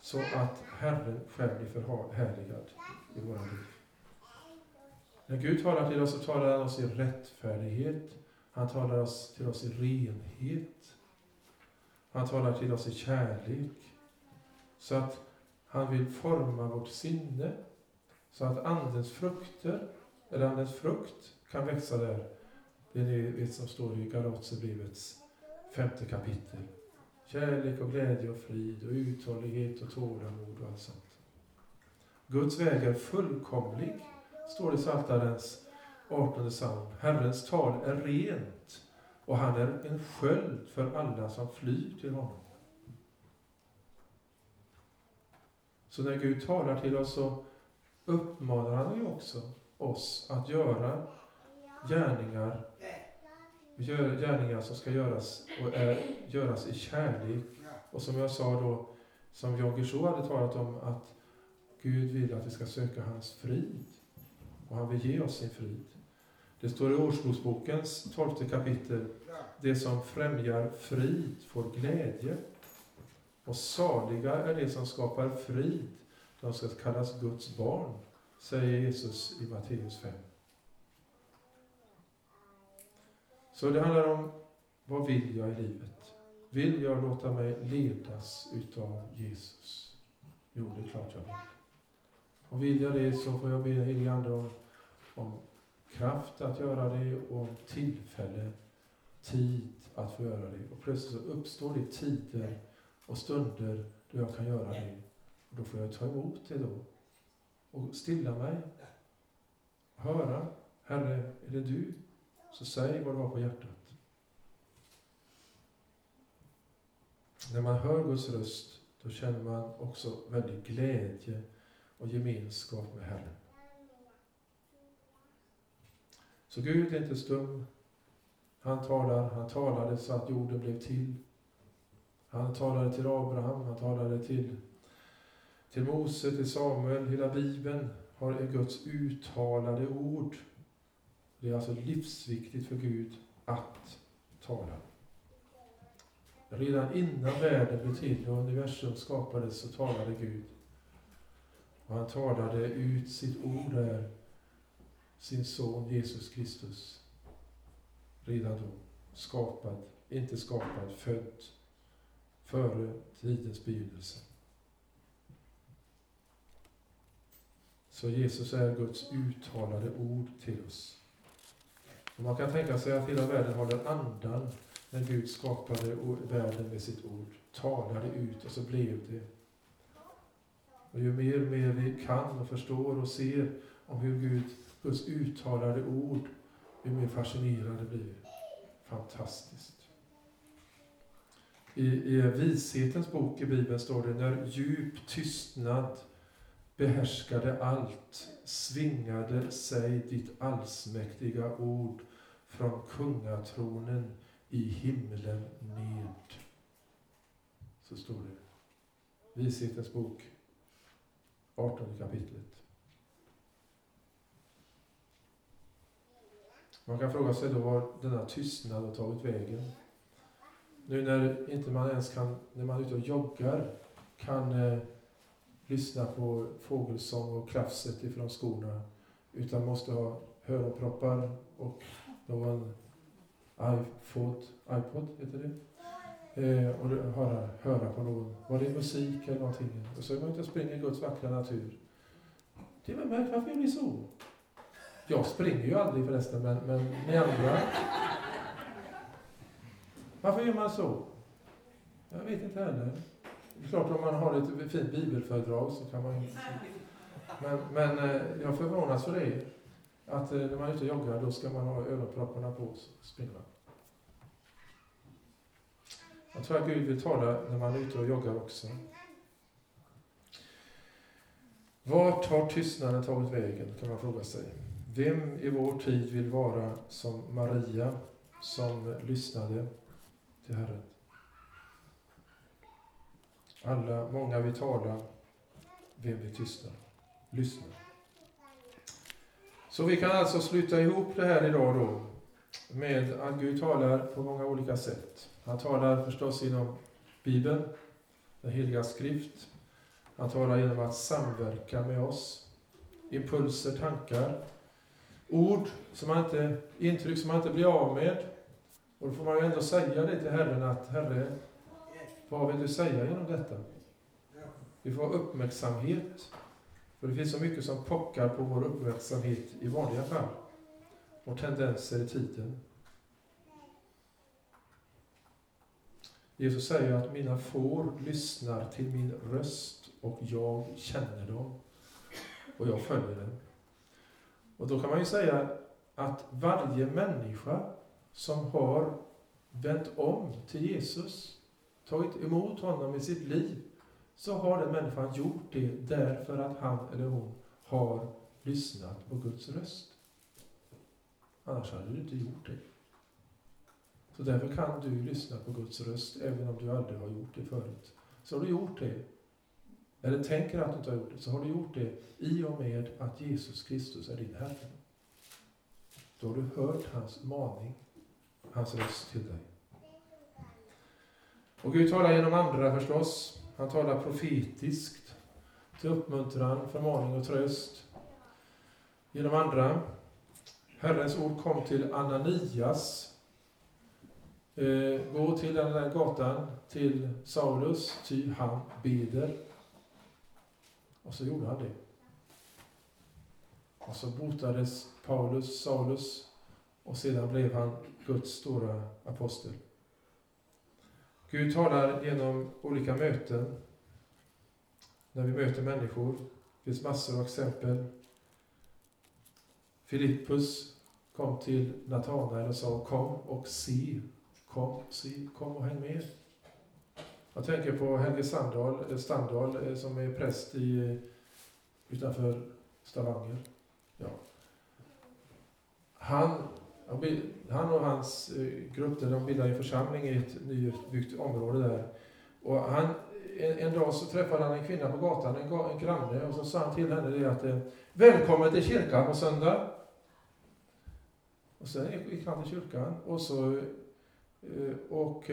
så att Herren själv blir förhärligad i våra liv. När Gud talar till oss så talar han oss i rättfärdighet, han talar oss, till oss i renhet. Han talar till oss i kärlek. Så att han vill forma vårt sinne. Så att Andens frukter, eller Andens frukt, kan växa där. Det är det som står i Galaterbrevets femte kapitel. Kärlek och glädje och frid och uthållighet och tålamod och allt sånt. Guds väg är fullkomlig, står det i Psaltarens 18 psalm. Herrens tal är rent och han är en sköld för alla som flyr till honom. Så när Gud talar till oss så uppmanar han ju också oss att göra gärningar, gärningar som ska göras och är, göras i kärlek. Och som jag sa då, som Jan Guillou hade talat om, att Gud vill att vi ska söka hans frid. Och han vill ge oss sin frid. Det står i årsbokens tolfte kapitel. Det som främjar frid får glädje. Och saliga är det som skapar frid. De ska kallas Guds barn. säger Jesus i Matteus 5. Så det handlar om, vad vill jag i livet? Vill jag låta mig ledas utav Jesus? Jo, det är klart jag vill. Och vill jag det så får jag be helige Ande om, om kraft att göra det och tillfälle, tid att få göra det. Och plötsligt så uppstår det tider och stunder då jag kan göra det. Och då får jag ta emot det då. Och stilla mig. Höra. Herre, är det du? Så säg vad du har på hjärtat. När man hör Guds röst, då känner man också väldigt glädje och gemenskap med Herren. Så Gud är inte stum. Han talar, han talade så att jorden blev till. Han talade till Abraham, han talade till, till Mose, till Samuel. Hela Bibeln har Guds uttalade ord. Det är alltså livsviktigt för Gud att tala. Redan innan världen blev till och universum skapades så talade Gud. Och han talade ut sitt ord där, sin son Jesus Kristus. Redan då. Skapad, inte skapad, född. Före tidens begynnelse. Så Jesus är Guds uttalade ord till oss. Och man kan tänka sig att hela världen håller andan när Gud skapade världen med sitt ord. Talade ut och så blev det. Och ju mer och mer vi kan och förstår och ser om hur Gud, Guds uttalade ord, ju mer fascinerade blir vi. Fantastiskt. I, I vishetens bok i Bibeln står det, när djup tystnad behärskade allt, svingade sig ditt allsmäktiga ord från kungatronen i himlen ned. Så står det. Vishetens bok, 18 kapitlet. Man kan fråga sig då var denna tystnad har tagit vägen. Nu när inte man ens kan, när man är ute och joggar, kan eh, lyssna på fågelsång och krafset ifrån skorna, utan måste ha hörproppar och någon iPod, iPod heter det. Eh, och höra, höra på någon, var det musik eller någonting. Och så är man ute och springer i Guds vackra natur. Det är väl märkligt, varför gör ni så? Jag springer ju aldrig förresten, men, men ni andra. Varför gör man så? Jag vet inte heller. Det är klart, om man har ett fint bibelföredrag så kan man ju... Men, men eh, jag förvånas för det. Att eh, när man är ute och joggar, då ska man ha öronpropparna på sig. Springa. Jag tror att Gud vill tala när man är ute och joggar också. Vart har tystnaden tagit vägen, kan man fråga sig. Vem i vår tid vill vara som Maria, som lyssnade till Herren? Alla, många vill tala, vem vill tystna? Lyssna. Så vi kan alltså sluta ihop det här idag då med att Gud talar på många olika sätt. Han talar förstås inom Bibeln, den heliga skrift. Han talar genom att samverka med oss. Impulser, tankar, ord, som man inte, intryck som man inte blir av med. Och då får man ju ändå säga det till Herren att Herre, vad vill du säga genom detta? Vi får ha uppmärksamhet för det finns så mycket som pockar på vår uppmärksamhet i vanliga fall. Och tendenser i tiden. Jesus säger att mina får lyssnar till min röst och jag känner dem. Och jag följer dem. Och då kan man ju säga att varje människa som har vänt om till Jesus, tagit emot honom i sitt liv, så har den människan gjort det därför att han eller hon har lyssnat på Guds röst. Annars hade du inte gjort det. Så därför kan du lyssna på Guds röst även om du aldrig har gjort det förut. Så har du gjort det, eller tänker att du inte har gjort det, så har du gjort det i och med att Jesus Kristus är din Herre. Då har du hört hans maning, hans röst till dig. Och Gud talar genom andra förstås. Han talar profetiskt till uppmuntran, förmaning och tröst. genom andra. Herrens ord kom till Ananias. Eh, gå till den där gatan till Saulus, ty han beder. Och så gjorde han det. Och så botades Paulus, Saulus, och sedan blev han Guds stora apostel. Gud talar genom olika möten, när vi möter människor. Det finns massor av exempel. Filippus kom till Natanael och sa kom och se. Kom, se, kom och häng med. Jag tänker på Helge Sandahl, eh, Standahl eh, som är präst i, utanför Stavanger. Ja. Han, han och hans grupp grupp de bildade en församling i ett nybyggt område där. Och han, en, en, dag så träffade han en kvinna på gatan, en, en granne, och så sa han till henne det att Välkommen till kyrkan på söndag. Och sen gick han till kyrkan och så och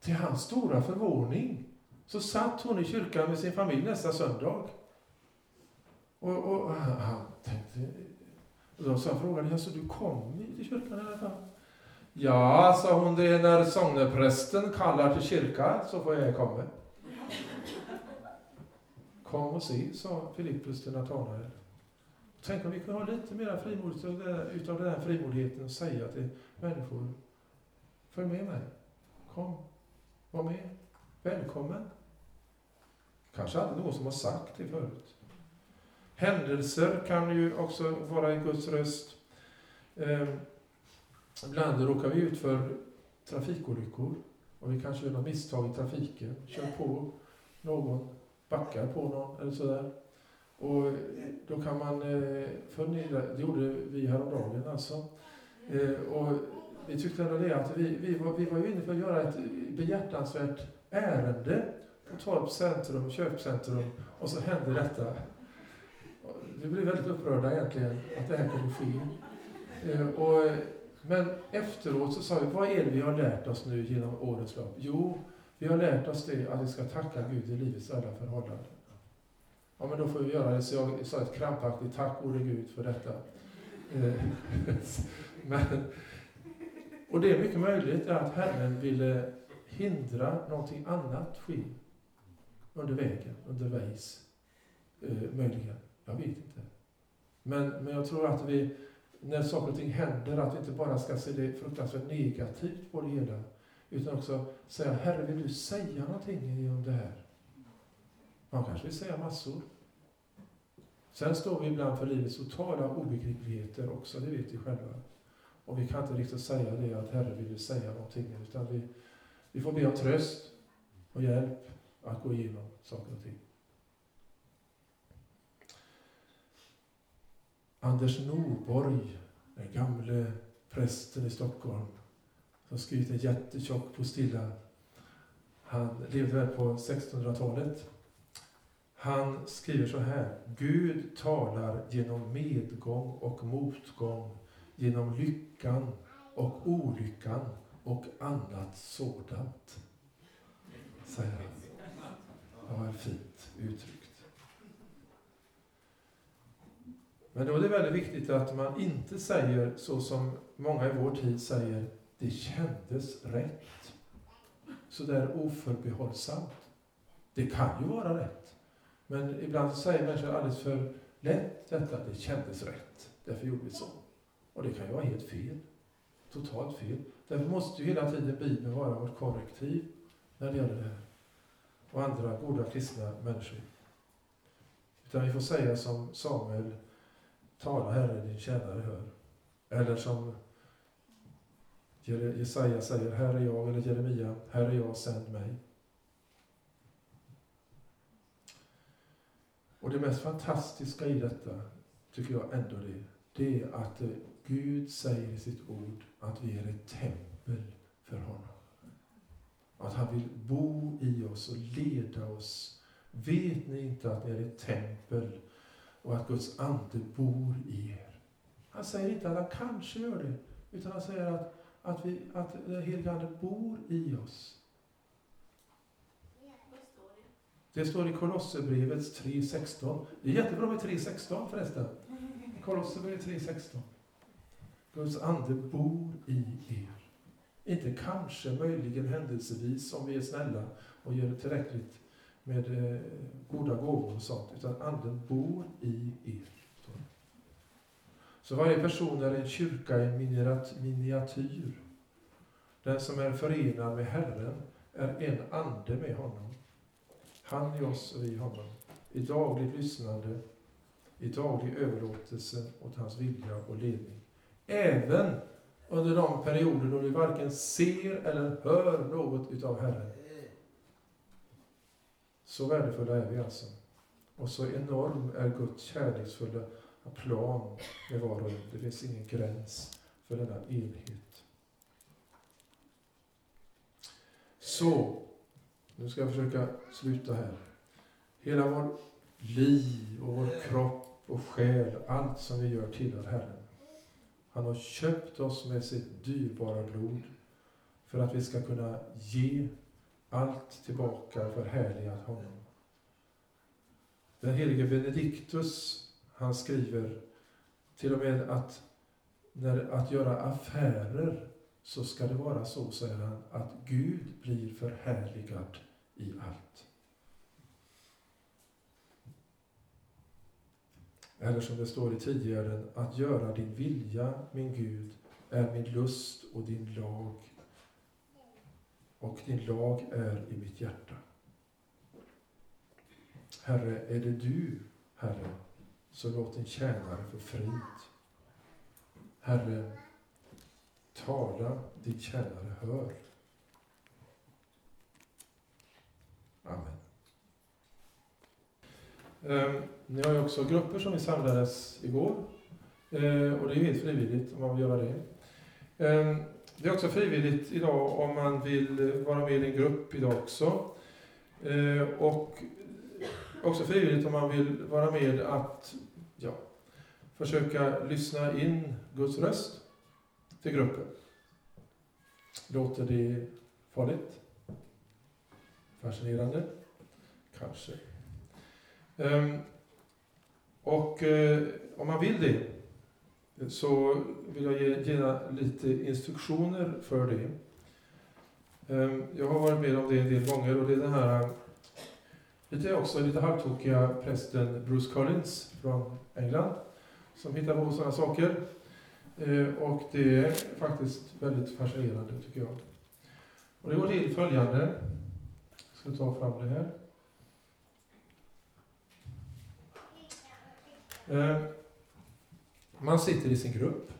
till hans stora förvåning så satt hon i kyrkan med sin familj nästa söndag. Och, och han tänkte, och då så frågade jag, så du kom till kyrkan i alla fall? Ja, sa hon, det är när sångprästen kallar till kyrka så får jag komma. Kom och se, sa Filippus till Natanael. Tänk om vi kunde ha lite mer frimodighet utav den här frimodigheten och säga till människor, följ med mig, kom, var med, välkommen. Kanske aldrig någon som har sagt det förut. Händelser kan ju också vara en Guds röst. Eh, ibland råkar vi ut för trafikolyckor och vi kanske gör något misstag i trafiken, kör på någon, backar på någon eller sådär. Och då kan man eh, fundera, det gjorde vi häromdagen alltså. Eh, och vi tyckte ändå det att vi, vi, var, vi var ju inne för att göra ett behjärtansvärt ärende på Torps centrum, köpcentrum, och så hände detta. Vi blev väldigt upprörda egentligen att det här kunde ske. Eh, och, men efteråt så sa vi, vad är det vi har lärt oss nu genom årens lopp? Jo, vi har lärt oss det att vi ska tacka Gud i livets alla förhållanden. Ja, men då får vi göra det. Så jag sa ett krampaktigt tack gode Gud för detta. Eh, *laughs* men, och det är mycket möjligt att Herren ville hindra någonting annat ske under vägen, undervägs, eh, möjligen. Jag vet inte. Men, men jag tror att vi, när saker och ting händer, att vi inte bara ska se det fruktansvärt negativt på det hela, utan också säga, Herre, vill du säga någonting om det här? Man kanske vill säga massor. Sen står vi ibland för livets totala obegripligheter också, det vet vi själva. Och vi kan inte riktigt säga det att Herre vill säga någonting, utan vi, vi får be om tröst och hjälp att gå igenom saker och ting. Anders Norborg, den gamle prästen i Stockholm, som skrivit en jättetjock postilla. Han levde väl på 1600-talet. Han skriver så här. Gud talar genom medgång och motgång, genom lyckan och olyckan och annat sådant. Säger han. Det var fint uttryckt. Men då är det väldigt viktigt att man inte säger så som många i vår tid säger, det kändes rätt. Så där oförbehållsamt. Det kan ju vara rätt. Men ibland säger människor alldeles för lätt detta, det kändes rätt. Därför gjorde vi så. Och det kan ju vara helt fel. Totalt fel. Därför måste ju hela tiden Bibeln vara vårt korrektiv när det gäller det här. Och andra goda kristna människor. Utan vi får säga som Samuel Tala Herre, din tjänare hör. Eller som Jesaja säger, här är jag, eller Jeremia, här är jag, sänd mig. Och det mest fantastiska i detta, tycker jag ändå det, det är att Gud säger i sitt ord att vi är ett tempel för honom. Att han vill bo i oss och leda oss. Vet ni inte att ni är ett tempel och att Guds ande bor i er. Han säger inte att han kanske gör det, utan han säger att, att, vi, att den helige Ande bor i oss. Det står i Kolosserbrevets 3.16. Det är jättebra med 3.16 förresten. *laughs* Kolosserbrevet 3.16. Guds ande bor i er. Inte kanske, möjligen händelsevis, om vi är snälla och gör det tillräckligt med eh, goda gåvor och sånt, utan anden bor i er. Så varje person är en kyrka i miniatyr. Den som är förenad med Herren är en ande med honom. Han i oss och vi i honom. I dagligt lyssnande, i daglig överlåtelse åt hans vilja och ledning. Även under de perioder då vi varken ser eller hör något utav Herren. Så värdefulla är vi alltså. Och så enorm är Guds kärleksfulla plan med var och en. Det finns ingen gräns för denna enhet. Så, nu ska jag försöka sluta här. Hela vår liv och vår kropp och själ, allt som vi gör tillhör Herren. Han har köpt oss med sitt dyrbara blod för att vi ska kunna ge allt tillbaka för härligat honom. Den helige Benediktus, han skriver till och med att när, att göra affärer så ska det vara så, säger han, att Gud blir förhärligad i allt. Eller som det står i tidigare, att göra din vilja, min Gud, är min lust och din lag. Och din lag är i mitt hjärta. Herre, är det du, Herre, så låt din tjänare få frid. Herre, tala, din tjänare hör. Amen. Eh, ni har ju också grupper som vi samlades igår. Eh, och det är ju helt frivilligt om man vill göra det. Eh, det är också frivilligt idag om man vill vara med i en grupp idag också. Eh, och också frivilligt om man vill vara med att ja, försöka lyssna in Guds röst till gruppen. Låter det farligt? Fascinerande? Kanske. Ehm, och eh, om man vill det så vill jag ge, ge lite instruktioner för det. Ehm, jag har varit med om det en del gånger och det är den här lite också lite halvtokiga prästen Bruce Collins från England som hittar på sådana saker. Ehm, och det är faktiskt väldigt fascinerande tycker jag. Och det går till följande. Jag ska ta fram det här. Eh, man sitter i sin grupp.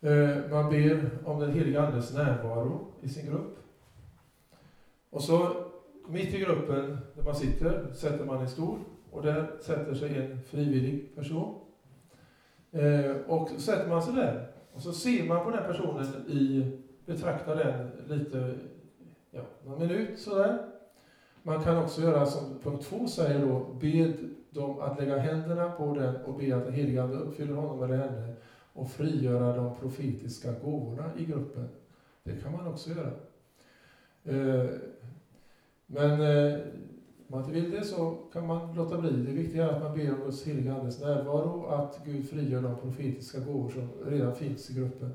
Eh, man ber om den heliga Andes närvaro i sin grupp. Och så mitt i gruppen, där man sitter, sätter man en stol och där sätter sig en frivillig person. Eh, och så sätter man sig där och så ser man på den personen i, betraktar den lite, ja, någon minut sådär. Man kan också göra som punkt två säger då, bed dem att lägga händerna på den och be att den helige Ande uppfyller honom eller henne och frigöra de profetiska gåvorna i gruppen. Det kan man också göra. Eh, men eh, om man inte vill det så kan man låta bli. Det viktiga är att man ber om Guds heliga Andes närvaro att Gud frigör de profetiska gåvor som redan finns i gruppen.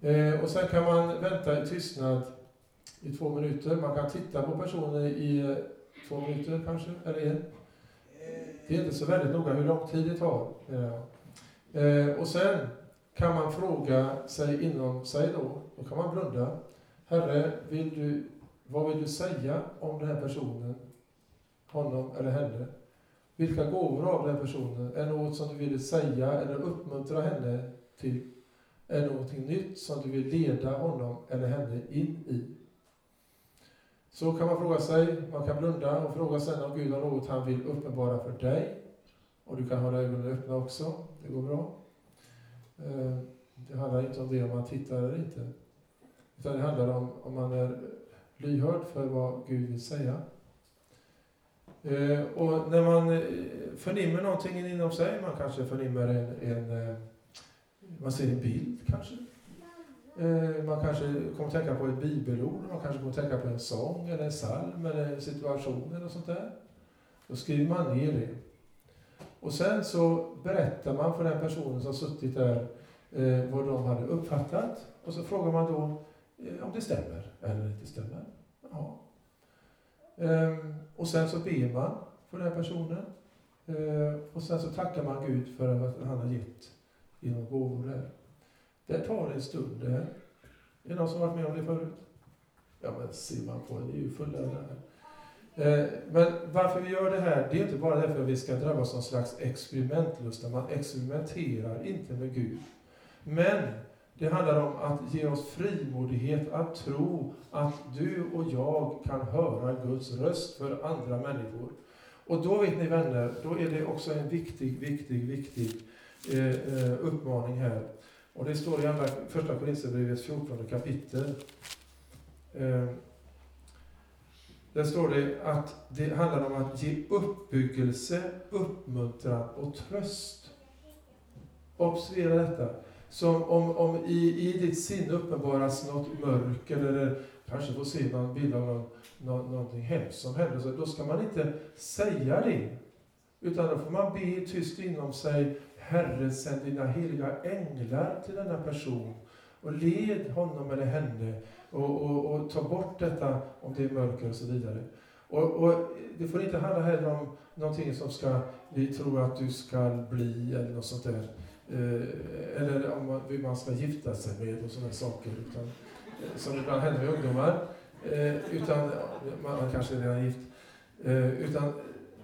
Eh, och sen kan man vänta i tystnad i två minuter. Man kan titta på personen i eh, två minuter kanske, eller en. Det är inte så väldigt noga hur lång tid det tar. Eh, eh, och sen kan man fråga sig inom sig då, då kan man blunda. Herre, vill du, vad vill du säga om den här personen, honom eller henne? Vilka gåvor av den här personen? Är något som du vill säga eller uppmuntra henne till? Är det någonting nytt som du vill leda honom eller henne in i? Så kan man fråga sig, man kan blunda och fråga sen om Gud har något han vill uppenbara för dig. Och du kan hålla ögonen öppna också, det går bra. Eh, det handlar inte om det om man tittar eller inte. Utan det handlar om om man är lyhörd för vad Gud vill säga. Eh, och när man eh, förnimmer någonting inom sig, man kanske förnimmer en, en man ser en bild kanske, Eh, man kanske kommer att tänka på ett bibelord, man kanske kommer att tänka på en sång, eller en psalm, eller en situation eller sånt där. Då skriver man ner det. Och sen så berättar man för den personen som suttit där eh, vad de hade uppfattat. Och så frågar man då eh, om det stämmer eller inte stämmer. Ja. Ehm, och sen så ber man för den personen. Ehm, och sen så tackar man Gud för att han har gett genom gåvor där. Det tar en stund det här. Är det någon som varit med om det förut? Ja, men ser man på det, det är ju fulla där. Eh, men varför vi gör det här, det är inte bara därför att vi ska drabbas av någon slags experimentlusta. Man experimenterar inte med Gud. Men det handlar om att ge oss frimodighet att tro att du och jag kan höra Guds röst för andra människor. Och då vet ni vänner, då är det också en viktig, viktig, viktig eh, eh uppmaning här. Och det står i andra, första Korinthierbrevets 14 kapitel. Eh, där står det att det handlar om att ge uppbyggelse, uppmuntran och tröst. Observera detta. Som om, om i, i ditt sinne uppenbaras något mörker eller kanske får se någon bild av någon, någon, någonting hemskt som händer, så då ska man inte säga det. Utan då får man be tyst inom sig, Herre sänd dina heliga änglar till denna person och led honom eller henne och, och, och ta bort detta om det är mörker och så vidare. Och, och, det får inte handla heller om någonting som ska, vi tror att du ska bli eller något sånt där. Eh, eller om man, hur man ska gifta sig med och sådana saker. Utan, eh, som ibland händer med ungdomar. Eh, utan, man kanske redan är gift. Eh, utan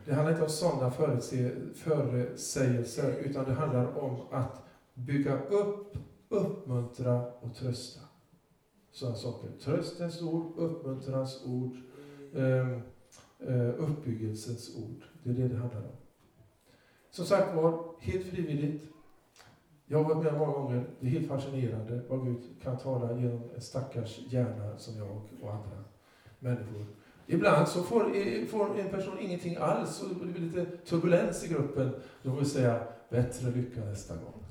det handlar inte om sådana förutsägelser, utan det handlar om att bygga upp, uppmuntra och trösta sådana saker. Tröstens ord, uppmuntrans ord, ehm, eh, uppbyggelsens ord. Det är det det handlar om. Som sagt var, helt frivilligt. Jag har varit med många gånger. Det är helt fascinerande vad Gud kan tala genom en stackars hjärna som jag och andra människor. Ibland så får, får en person ingenting alls och det blir lite turbulens i gruppen. Då får vi säga, bättre lycka nästa gång.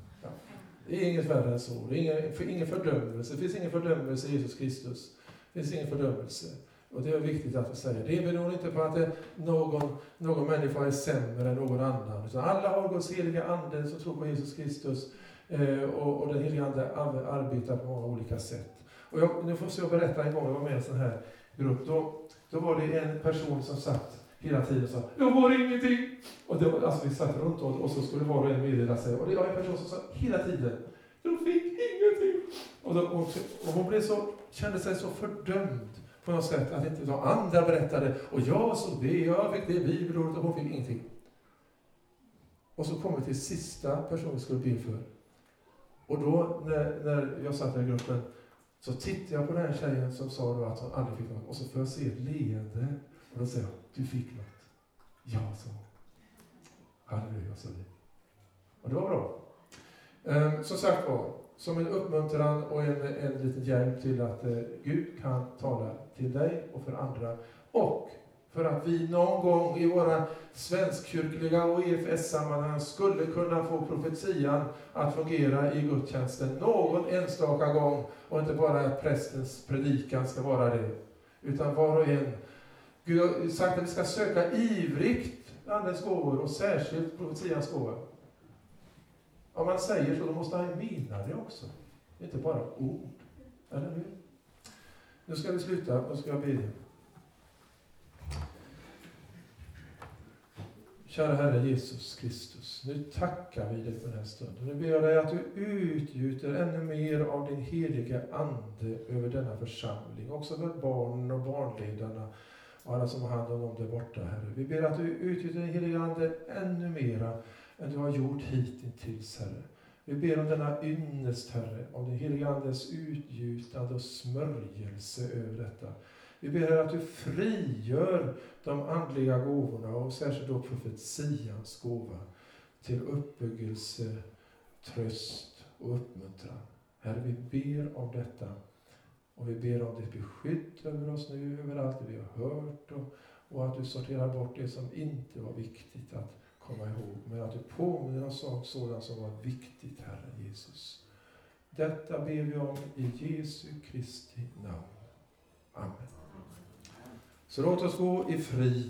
Det är inget värre än så. Det är ingen, för, ingen fördömelse. Det finns ingen fördömelse i Jesus Kristus. Det finns ingen fördömelse. Och det är viktigt att säga. Det beror inte på att någon, någon människa är sämre än någon annan. Utan alla har Guds heliga Ande som tror på Jesus Kristus. Eh, och, och den heliga Ande arbetar på många olika sätt. Och jag, nu får jag berätta en gång, jag var med i en sån här grupp. Då, då var det en person som satt hela tiden och sa ”Jag har ingenting”. Och det var, alltså vi satt runt och, och så skulle var och en meddela sig. Och det var en person som sa hela tiden ”Jag fick ingenting”. Och, då, och, och hon blev så, kände sig så fördömd på något sätt att inte de andra berättade och jag såg det, jag fick det bibelordet och hon fick ingenting. Och så kom vi till sista personen vi skulle be för. Och då när, när jag satt i gruppen så tittade jag på den här tjejen som sa då att hon aldrig fick något och så får jag se ett leende och då säger jag, du fick något. Ja, sa hon. Halleluja, sa vi. Och det var bra. Ehm, som sagt var, som en uppmuntran och en, en liten hjälp till att eh, Gud kan tala till dig och för andra. Och för att vi någon gång i våra svenskkyrkliga och EFS-sammanhang skulle kunna få profetian att fungera i gudstjänsten någon enstaka gång och inte bara att prästens predikan ska vara det. Utan var och en Gud har sagt att vi ska söka ivrigt Andens gåvor och särskilt profetians gåva. Om man säger så, då måste han mena det också. Inte bara ord. Eller hur? Nu ska vi sluta och ska jag be. Kära Herre Jesus Kristus, nu tackar vi dig för den här stunden. Nu ber jag dig att du utgjuter ännu mer av din heliga Ande över denna församling, också för barnen och barnledarna och alla som har hand om dem där borta, Herre. Vi ber att du utgjuter din heliga Ande ännu mera än du har gjort hittills, Herre. Vi ber om denna ynnest, Herre, om din heliga Andes utgjutande och smörjelse över detta. Vi ber att du frigör de andliga gåvorna och särskilt då profetians gåva till uppbyggelse, tröst och uppmuntran. Herre, vi ber om detta och vi ber om ditt beskydd över oss nu, över allt det vi har hört och, och att du sorterar bort det som inte var viktigt att komma ihåg. Men att du påminner oss om sådant som var viktigt, Herre Jesus. Detta ber vi om i Jesu Kristi namn. Amen. Så låt oss gå i frid.